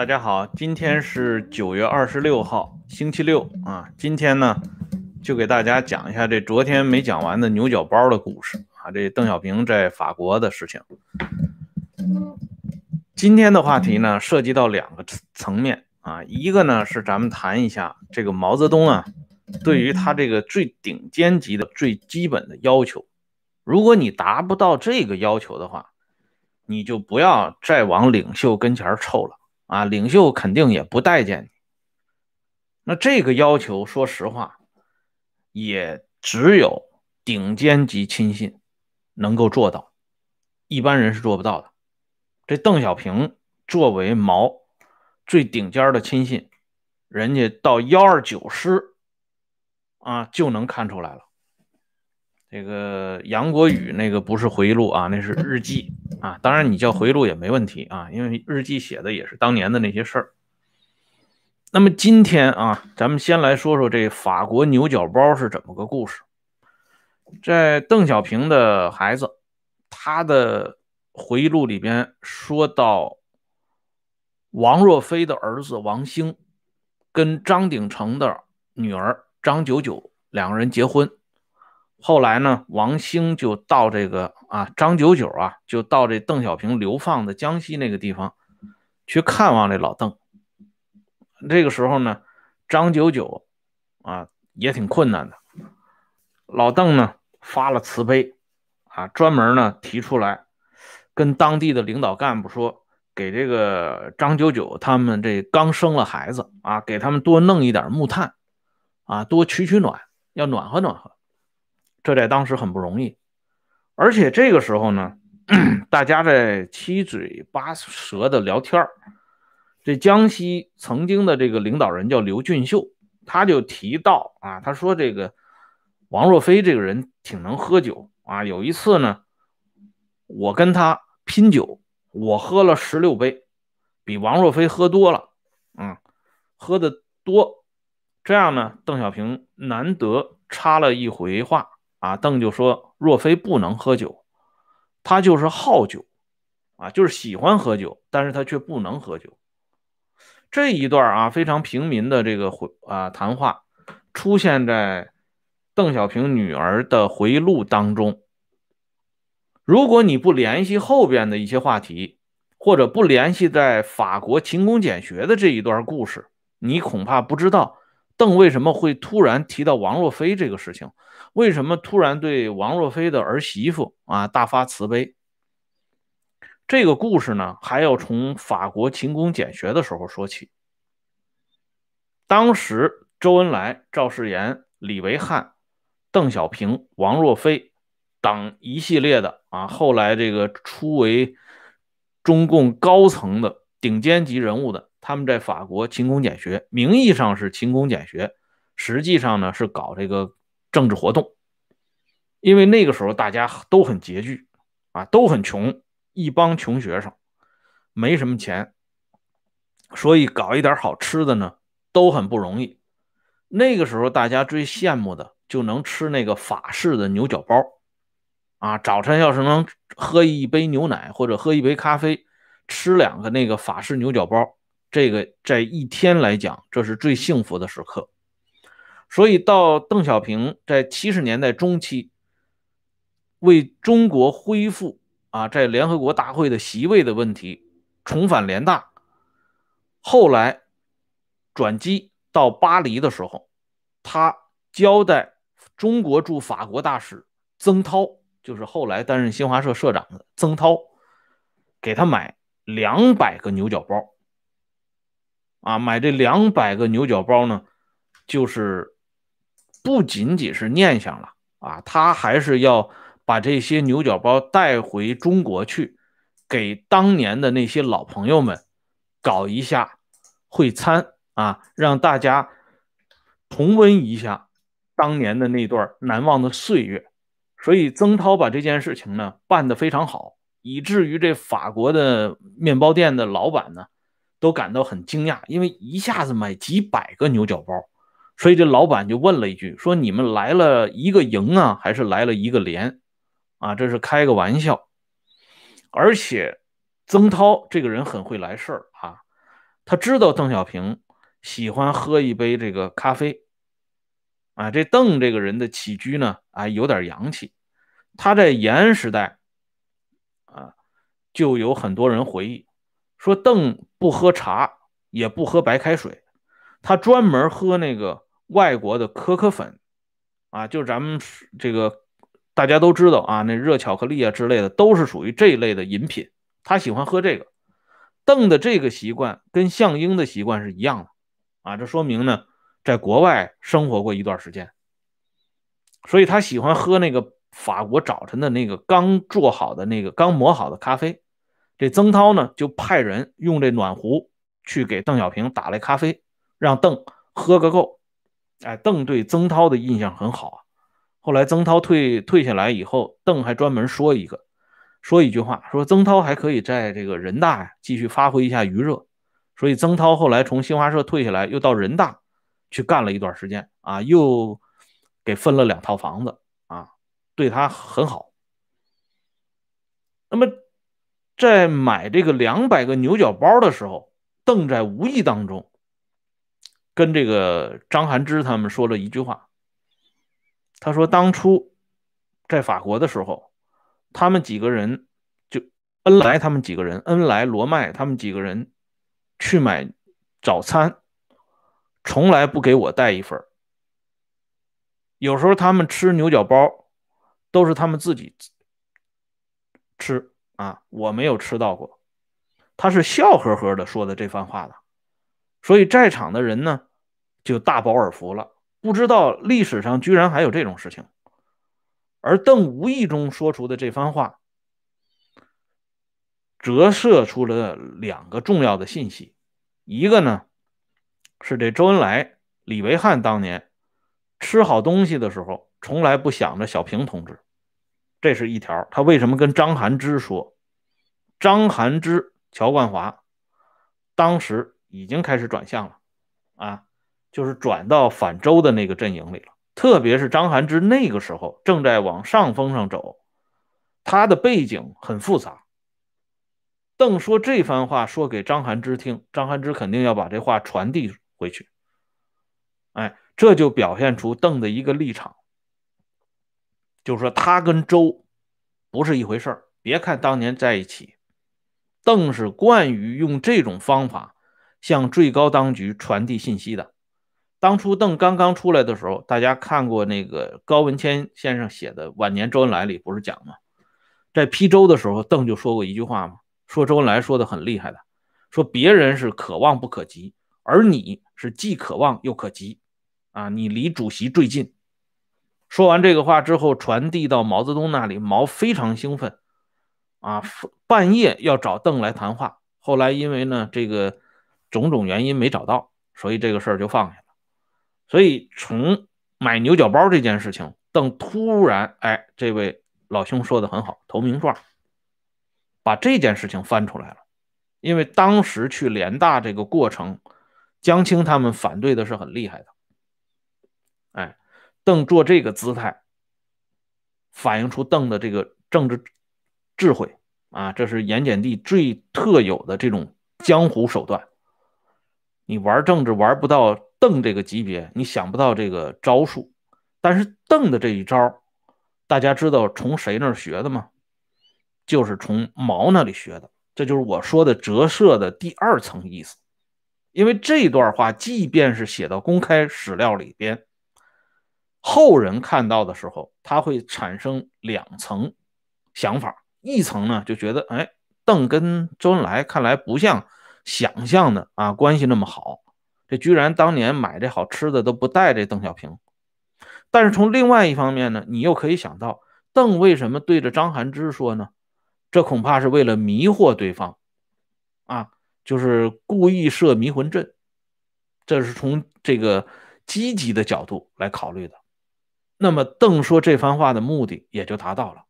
大家好，今天是九月二十六号，星期六啊。今天呢，就给大家讲一下这昨天没讲完的牛角包的故事啊。这邓小平在法国的事情。今天的话题呢，涉及到两个层面啊。一个呢是咱们谈一下这个毛泽东啊，对于他这个最顶尖级的最基本的要求，如果你达不到这个要求的话，你就不要再往领袖跟前凑了。啊，领袖肯定也不待见你。那这个要求，说实话，也只有顶尖级亲信能够做到，一般人是做不到的。这邓小平作为毛最顶尖的亲信，人家到幺二九师啊就能看出来了。这个杨国宇那个不是回忆录啊，那是日记啊。当然你叫回忆录也没问题啊，因为日记写的也是当年的那些事儿。那么今天啊，咱们先来说说这法国牛角包是怎么个故事。在邓小平的孩子他的回忆录里边说到，王若飞的儿子王兴跟张鼎丞的女儿张九九两个人结婚。后来呢，王兴就到这个啊，张九九啊，就到这邓小平流放的江西那个地方去看望这老邓。这个时候呢，张九九啊也挺困难的。老邓呢发了慈悲啊，专门呢提出来跟当地的领导干部说，给这个张九九他们这刚生了孩子啊，给他们多弄一点木炭啊，多取取暖，要暖和暖和。这在当时很不容易，而且这个时候呢，大家在七嘴八舌的聊天这江西曾经的这个领导人叫刘俊秀，他就提到啊，他说这个王若飞这个人挺能喝酒啊。有一次呢，我跟他拼酒，我喝了十六杯，比王若飞喝多了，嗯，喝的多。这样呢，邓小平难得插了一回话。啊，邓就说若非不能喝酒，他就是好酒，啊，就是喜欢喝酒，但是他却不能喝酒。这一段啊，非常平民的这个回啊谈话，出现在邓小平女儿的回忆录当中。如果你不联系后边的一些话题，或者不联系在法国勤工俭学的这一段故事，你恐怕不知道。邓为什么会突然提到王若飞这个事情？为什么突然对王若飞的儿媳妇啊大发慈悲？这个故事呢，还要从法国勤工俭学的时候说起。当时周恩来、赵世炎、李维汉、邓小平、王若飞等一系列的啊，后来这个初为中共高层的顶尖级人物的。他们在法国勤工俭学，名义上是勤工俭学，实际上呢是搞这个政治活动。因为那个时候大家都很拮据啊，都很穷，一帮穷学生，没什么钱，所以搞一点好吃的呢都很不容易。那个时候大家最羡慕的就能吃那个法式的牛角包啊，早晨要是能喝一杯牛奶或者喝一杯咖啡，吃两个那个法式牛角包。这个在一天来讲，这是最幸福的时刻。所以到邓小平在七十年代中期为中国恢复啊在联合国大会的席位的问题，重返联大，后来转机到巴黎的时候，他交代中国驻法国大使曾涛，就是后来担任新华社社长的曾涛，给他买两百个牛角包。啊，买这两百个牛角包呢，就是不仅仅是念想了啊，他还是要把这些牛角包带回中国去，给当年的那些老朋友们搞一下会餐啊，让大家重温一下当年的那段难忘的岁月。所以曾涛把这件事情呢办得非常好，以至于这法国的面包店的老板呢。都感到很惊讶，因为一下子买几百个牛角包，所以这老板就问了一句：“说你们来了一个营啊，还是来了一个连？啊，这是开个玩笑。”而且曾涛这个人很会来事儿啊，他知道邓小平喜欢喝一杯这个咖啡，啊，这邓这个人的起居呢，啊，有点洋气。他在延安时代，啊，就有很多人回忆说，邓不喝茶，也不喝白开水，他专门喝那个外国的可可粉，啊，就是咱们这个大家都知道啊，那热巧克力啊之类的，都是属于这一类的饮品。他喜欢喝这个。邓的这个习惯跟项英的习惯是一样的，啊，这说明呢，在国外生活过一段时间，所以他喜欢喝那个法国早晨的那个刚做好的那个刚磨好的咖啡。这曾涛呢，就派人用这暖壶去给邓小平打来咖啡，让邓喝个够。哎，邓对曾涛的印象很好啊。后来曾涛退退下来以后，邓还专门说一个。说一句话，说曾涛还可以在这个人大呀继续发挥一下余热，所以曾涛后来从新华社退下来，又到人大去干了一段时间啊，又给分了两套房子啊，对他很好。那么在买这个两百个牛角包的时候，邓在无意当中跟这个张涵之他们说了一句话，他说当初在法国的时候。他们几个人，就恩来他们几个人，恩来罗麦他们几个人去买早餐，从来不给我带一份有时候他们吃牛角包，都是他们自己吃啊，我没有吃到过。他是笑呵呵的说的这番话的，所以在场的人呢，就大饱耳福了。不知道历史上居然还有这种事情。而邓无意中说出的这番话，折射出了两个重要的信息。一个呢，是这周恩来、李维汉当年吃好东西的时候，从来不想着小平同志，这是一条。他为什么跟张涵之说？张涵之、乔冠华当时已经开始转向了，啊，就是转到反周的那个阵营里了。特别是张涵之那个时候正在往上风上走，他的背景很复杂。邓说这番话说给张涵之听，张涵之肯定要把这话传递回去。哎，这就表现出邓的一个立场，就是说他跟周不是一回事儿。别看当年在一起，邓是惯于用这种方法向最高当局传递信息的。当初邓刚刚出来的时候，大家看过那个高文谦先生写的《晚年周恩来》里不是讲吗？在批周的时候，邓就说过一句话嘛，说周恩来说的很厉害的，说别人是可望不可及，而你是既可望又可及，啊，你离主席最近。说完这个话之后，传递到毛泽东那里，毛非常兴奋，啊，半夜要找邓来谈话。后来因为呢这个种种原因没找到，所以这个事儿就放下了。所以，从买牛角包这件事情，邓突然，哎，这位老兄说的很好，投名状，把这件事情翻出来了。因为当时去联大这个过程，江青他们反对的是很厉害的。邓做这个姿态，反映出邓的这个政治智慧啊，这是盐碱地最特有的这种江湖手段。你玩政治玩不到。邓这个级别，你想不到这个招数，但是邓的这一招，大家知道从谁那儿学的吗？就是从毛那里学的。这就是我说的折射的第二层意思。因为这段话，即便是写到公开史料里边，后人看到的时候，他会产生两层想法。一层呢，就觉得，哎，邓跟周恩来看来不像想象的啊，关系那么好。这居然当年买这好吃的都不带这邓小平，但是从另外一方面呢，你又可以想到邓为什么对着张涵之说呢？这恐怕是为了迷惑对方，啊，就是故意设迷魂阵，这是从这个积极的角度来考虑的。那么邓说这番话的目的也就达到了，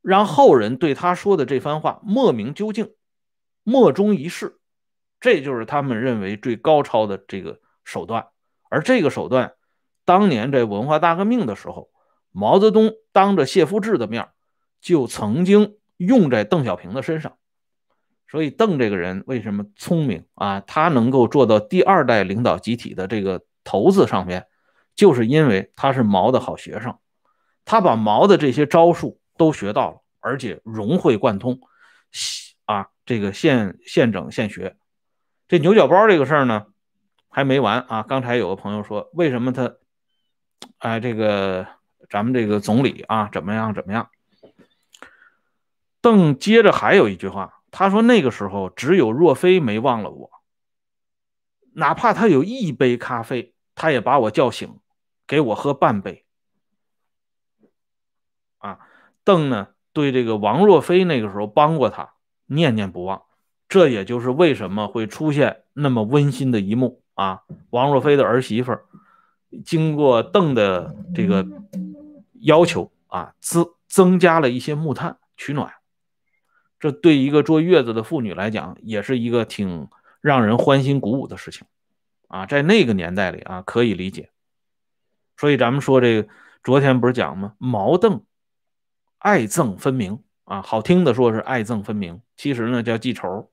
让后人对他说的这番话莫名究竟，莫衷一是。这就是他们认为最高超的这个手段，而这个手段，当年在文化大革命的时候，毛泽东当着谢夫治的面就曾经用在邓小平的身上。所以邓这个人为什么聪明啊？他能够做到第二代领导集体的这个头子上面，就是因为他是毛的好学生，他把毛的这些招数都学到了，而且融会贯通，啊，这个现现整现学。这牛角包这个事儿呢，还没完啊！刚才有个朋友说，为什么他，哎，这个咱们这个总理啊，怎么样怎么样？邓接着还有一句话，他说那个时候只有若飞没忘了我，哪怕他有一杯咖啡，他也把我叫醒，给我喝半杯。啊，邓呢对这个王若飞那个时候帮过他，念念不忘。这也就是为什么会出现那么温馨的一幕啊！王若飞的儿媳妇经过邓的这个要求啊，增增加了一些木炭取暖。这对一个坐月子的妇女来讲，也是一个挺让人欢欣鼓舞的事情啊！在那个年代里啊，可以理解。所以咱们说这个，昨天不是讲吗？毛邓爱憎分明啊，好听的说是爱憎分明，其实呢叫记仇。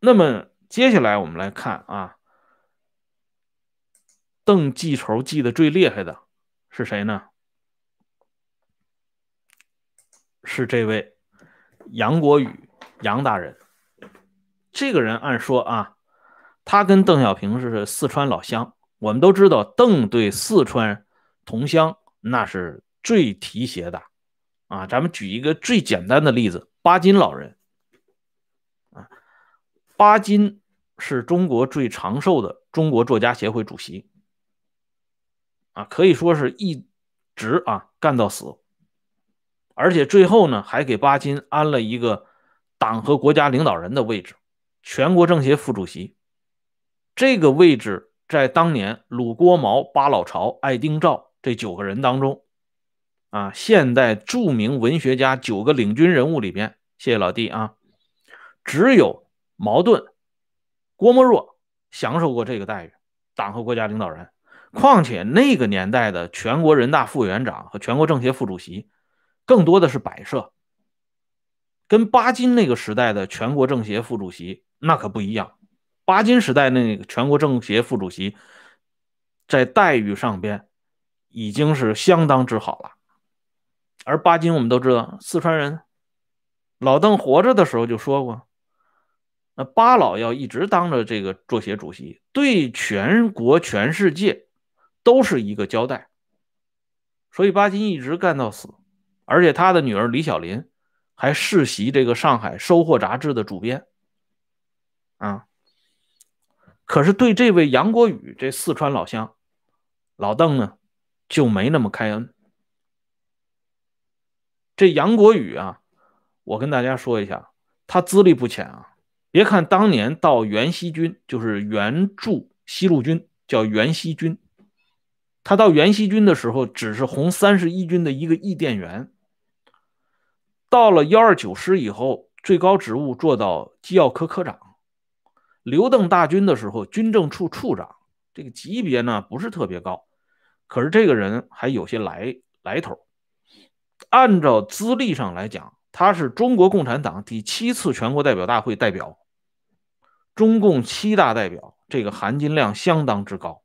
那么接下来我们来看啊，邓记仇记得最厉害的是谁呢？是这位杨国宇杨大人。这个人按说啊，他跟邓小平是四川老乡。我们都知道，邓对四川同乡那是最提携的啊。咱们举一个最简单的例子，巴金老人。啊巴金是中国最长寿的中国作家协会主席，啊，可以说是一直啊干到死，而且最后呢还给巴金安了一个党和国家领导人的位置，全国政协副主席。这个位置在当年鲁、郭、毛、巴老巢、艾丁、赵这九个人当中，啊，现代著名文学家九个领军人物里边，谢谢老弟啊，只有。矛盾，郭沫若享受过这个待遇，党和国家领导人。况且那个年代的全国人大副委员长和全国政协副主席，更多的是摆设，跟巴金那个时代的全国政协副主席那可不一样。巴金时代那个全国政协副主席，在待遇上边已经是相当之好了。而巴金我们都知道，四川人，老邓活着的时候就说过。那巴老要一直当着这个作协主席，对全国全世界都是一个交代，所以巴金一直干到死，而且他的女儿李小林还世袭这个上海《收获》杂志的主编，啊，可是对这位杨国宇这四川老乡，老邓呢就没那么开恩。这杨国宇啊，我跟大家说一下，他资历不浅啊。别看当年到袁熙军，就是援助西路军，叫袁熙军。他到袁熙军的时候，只是红三十一军的一个驿电员。到了幺二九师以后，最高职务做到机要科科长。刘邓大军的时候，军政处处长，这个级别呢不是特别高，可是这个人还有些来来头。按照资历上来讲，他是中国共产党第七次全国代表大会代表。中共七大代表，这个含金量相当之高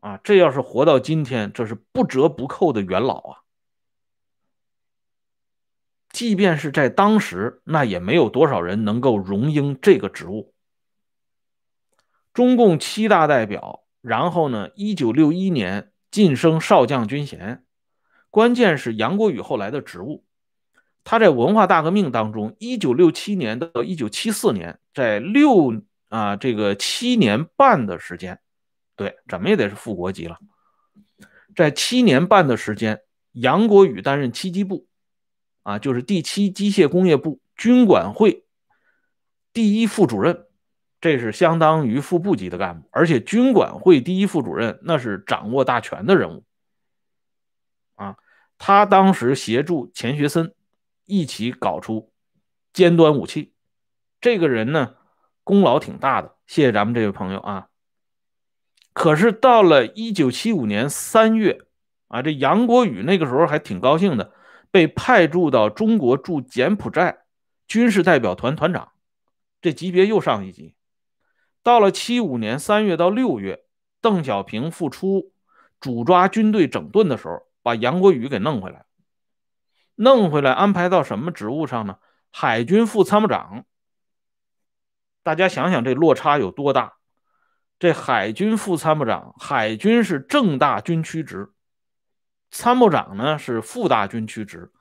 啊！这要是活到今天，这是不折不扣的元老啊！即便是在当时，那也没有多少人能够荣膺这个职务。中共七大代表，然后呢，一九六一年晋升少将军衔，关键是杨国宇后来的职务。他在文化大革命当中，一九六七年到一九七四年，在六啊这个七年半的时间，对，怎么也得是副国级了。在七年半的时间，杨国宇担任七机部，啊，就是第七机械工业部军管会第一副主任，这是相当于副部级的干部，而且军管会第一副主任那是掌握大权的人物，啊，他当时协助钱学森。一起搞出尖端武器，这个人呢功劳挺大的，谢谢咱们这位朋友啊。可是到了一九七五年三月啊，这杨国宇那个时候还挺高兴的，被派驻到中国驻柬埔寨军事代表团团长，这级别又上一级。到了七五年三月到六月，邓小平复出主抓军队整顿的时候，把杨国宇给弄回来，弄回来安排到什么职务上呢？海军副参谋长。大家想想这落差有多大？这海军副参谋长，海军是正大军区职，参谋长呢是副大军区职，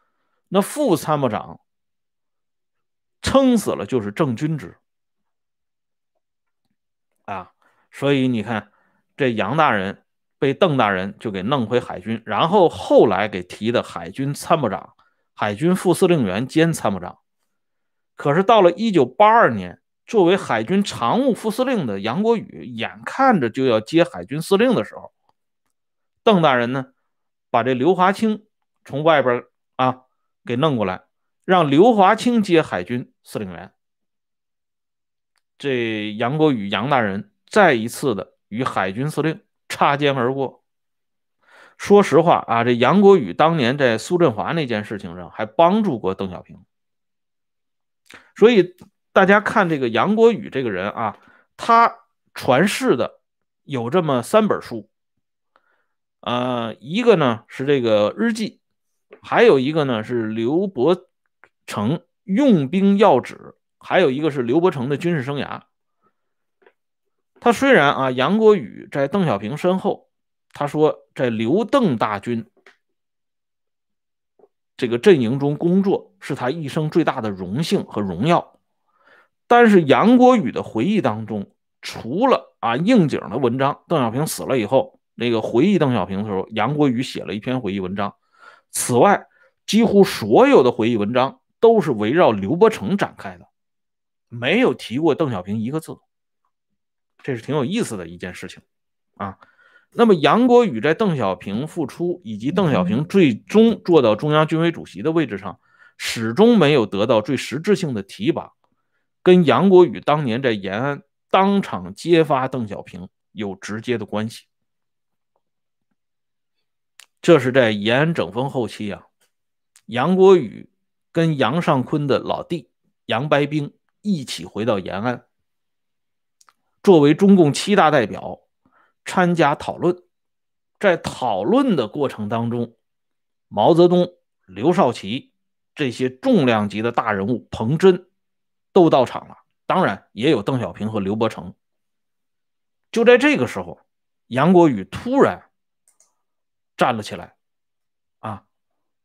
那副参谋长撑死了就是正军职。啊，所以你看，这杨大人被邓大人就给弄回海军，然后后来给提的海军参谋长、海军副司令员兼参谋长。可是到了一九八二年，作为海军常务副司令的杨国宇，眼看着就要接海军司令的时候，邓大人呢，把这刘华清从外边啊给弄过来，让刘华清接海军司令员。这杨国宇杨大人再一次的与海军司令擦肩而过。说实话啊，这杨国宇当年在苏振华那件事情上还帮助过邓小平，所以大家看这个杨国宇这个人啊，他传世的有这么三本书，呃，一个呢是这个日记，还有一个呢是刘伯承用兵要旨。还有一个是刘伯承的军事生涯。他虽然啊，杨国宇在邓小平身后，他说在刘邓大军这个阵营中工作是他一生最大的荣幸和荣耀。但是杨国宇的回忆当中，除了啊应景的文章，邓小平死了以后那个回忆邓小平的时候，杨国宇写了一篇回忆文章。此外，几乎所有的回忆文章都是围绕刘伯承展开的。没有提过邓小平一个字，这是挺有意思的一件事情啊。那么杨国宇在邓小平复出以及邓小平最终做到中央军委主席的位置上，始终没有得到最实质性的提拔，跟杨国宇当年在延安当场揭发邓小平有直接的关系。这是在延安整风后期啊，杨国宇跟杨尚昆的老弟杨白冰。一起回到延安，作为中共七大代表参加讨论。在讨论的过程当中，毛泽东、刘少奇这些重量级的大人物，彭真都到场了。当然，也有邓小平和刘伯承。就在这个时候，杨国宇突然站了起来，啊，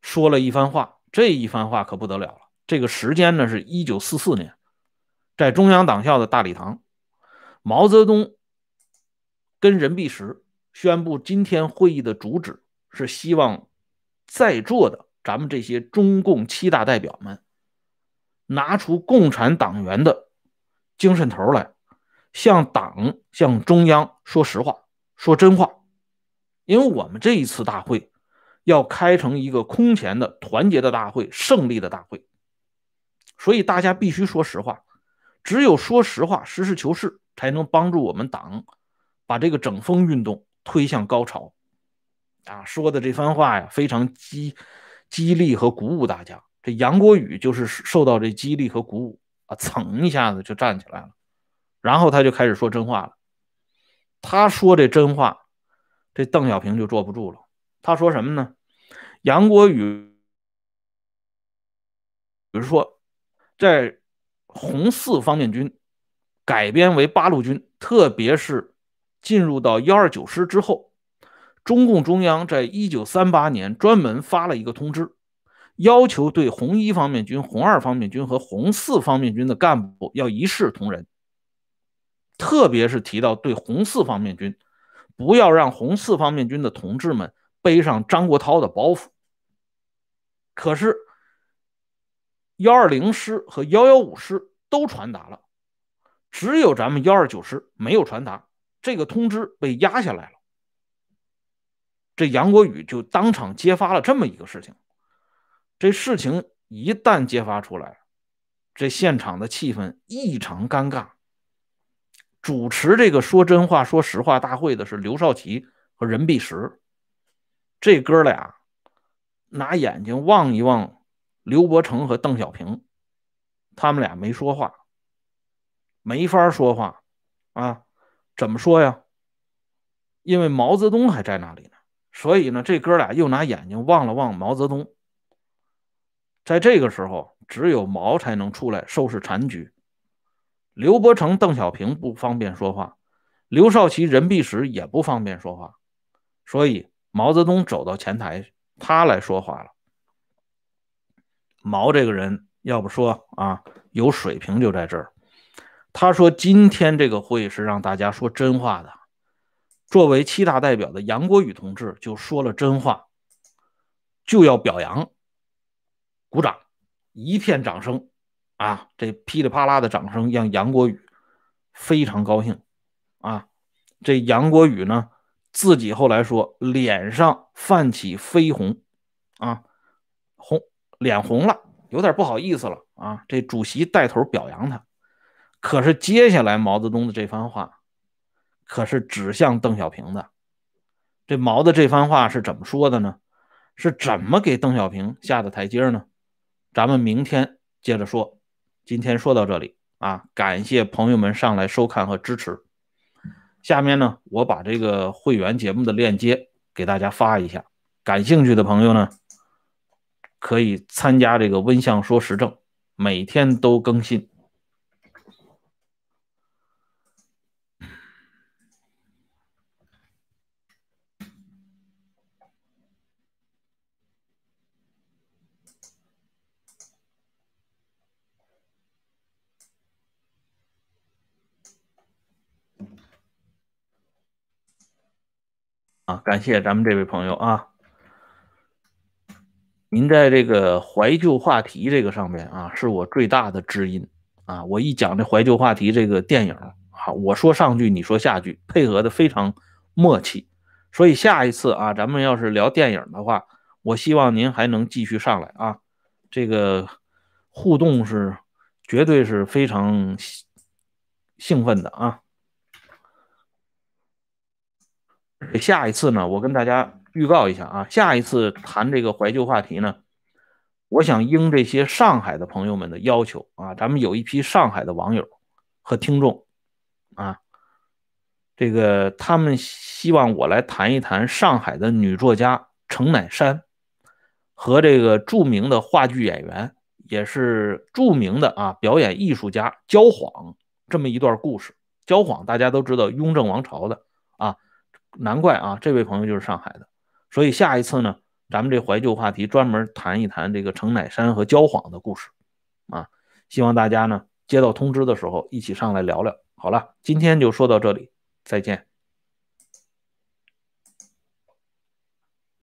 说了一番话。这一番话可不得了了。这个时间呢，是一九四四年。在中央党校的大礼堂，毛泽东跟任弼时宣布，今天会议的主旨是希望在座的咱们这些中共七大代表们拿出共产党员的精神头来，向党、向中央说实话、说真话。因为我们这一次大会要开成一个空前的团结的大会、胜利的大会，所以大家必须说实话。只有说实话、实事求是，才能帮助我们党把这个整风运动推向高潮。啊，说的这番话呀，非常激激励和鼓舞大家。这杨国宇就是受到这激励和鼓舞啊，噌一下子就站起来了，然后他就开始说真话了。他说这真话，这邓小平就坐不住了。他说什么呢？杨国宇，比如说在。红四方面军改编为八路军，特别是进入到幺二九师之后，中共中央在一九三八年专门发了一个通知，要求对红一方面军、红二方面军和红四方面军的干部要一视同仁，特别是提到对红四方面军，不要让红四方面军的同志们背上张国焘的包袱。可是。幺二零师和幺幺五师都传达了，只有咱们幺二九师没有传达。这个通知被压下来了。这杨国宇就当场揭发了这么一个事情。这事情一旦揭发出来，这现场的气氛异常尴尬。主持这个说真话、说实话大会的是刘少奇和任弼时，这哥俩拿眼睛望一望。刘伯承和邓小平，他们俩没说话，没法说话啊，怎么说呀？因为毛泽东还在那里呢，所以呢，这哥俩又拿眼睛望了望毛泽东。在这个时候，只有毛才能出来收拾残局。刘伯承、邓小平不方便说话，刘少奇、任弼时也不方便说话，所以毛泽东走到前台，他来说话了。毛这个人，要不说啊，有水平就在这儿。他说：“今天这个会是让大家说真话的。”作为七大代表的杨国宇同志就说了真话，就要表扬，鼓掌，一片掌声，啊，这噼里啪啦的掌声让杨国宇非常高兴，啊，这杨国宇呢自己后来说脸上泛起绯红，啊，红脸红了，有点不好意思了，啊，这主席带头表扬他，可是接下来毛泽东的这番话。可是指向邓小平的，这毛的这番话是怎么说的呢？是怎么给邓小平下的台阶呢？咱们明天接着说。今天说到这里啊，感谢朋友们上来收看和支持。下面呢，我把这个会员节目的链接给大家发一下，感兴趣的朋友呢，可以参加这个温相说时政，每天都更新。啊，感谢咱们这位朋友啊！您在这个怀旧话题这个上面啊，是我最大的知音啊！我一讲这怀旧话题这个电影啊，我说上句你说下句，配合的非常默契。所以下一次啊，咱们要是聊电影的话，我希望您还能继续上来啊！这个互动是绝对是非常兴奋的啊！下一次呢，我跟大家预告一下啊，下一次谈这个怀旧话题呢，我想应这些上海的朋友们的要求啊，咱们有一批上海的网友和听众啊，这个他们希望我来谈一谈上海的女作家程乃珊和这个著名的话剧演员，也是著名的啊表演艺术家焦晃这么一段故事。焦晃大家都知道，雍正王朝的啊。难怪啊，这位朋友就是上海的，所以下一次呢，咱们这怀旧话题专门谈一谈这个程乃山和焦晃的故事啊。希望大家呢接到通知的时候一起上来聊聊。好了，今天就说到这里，再见。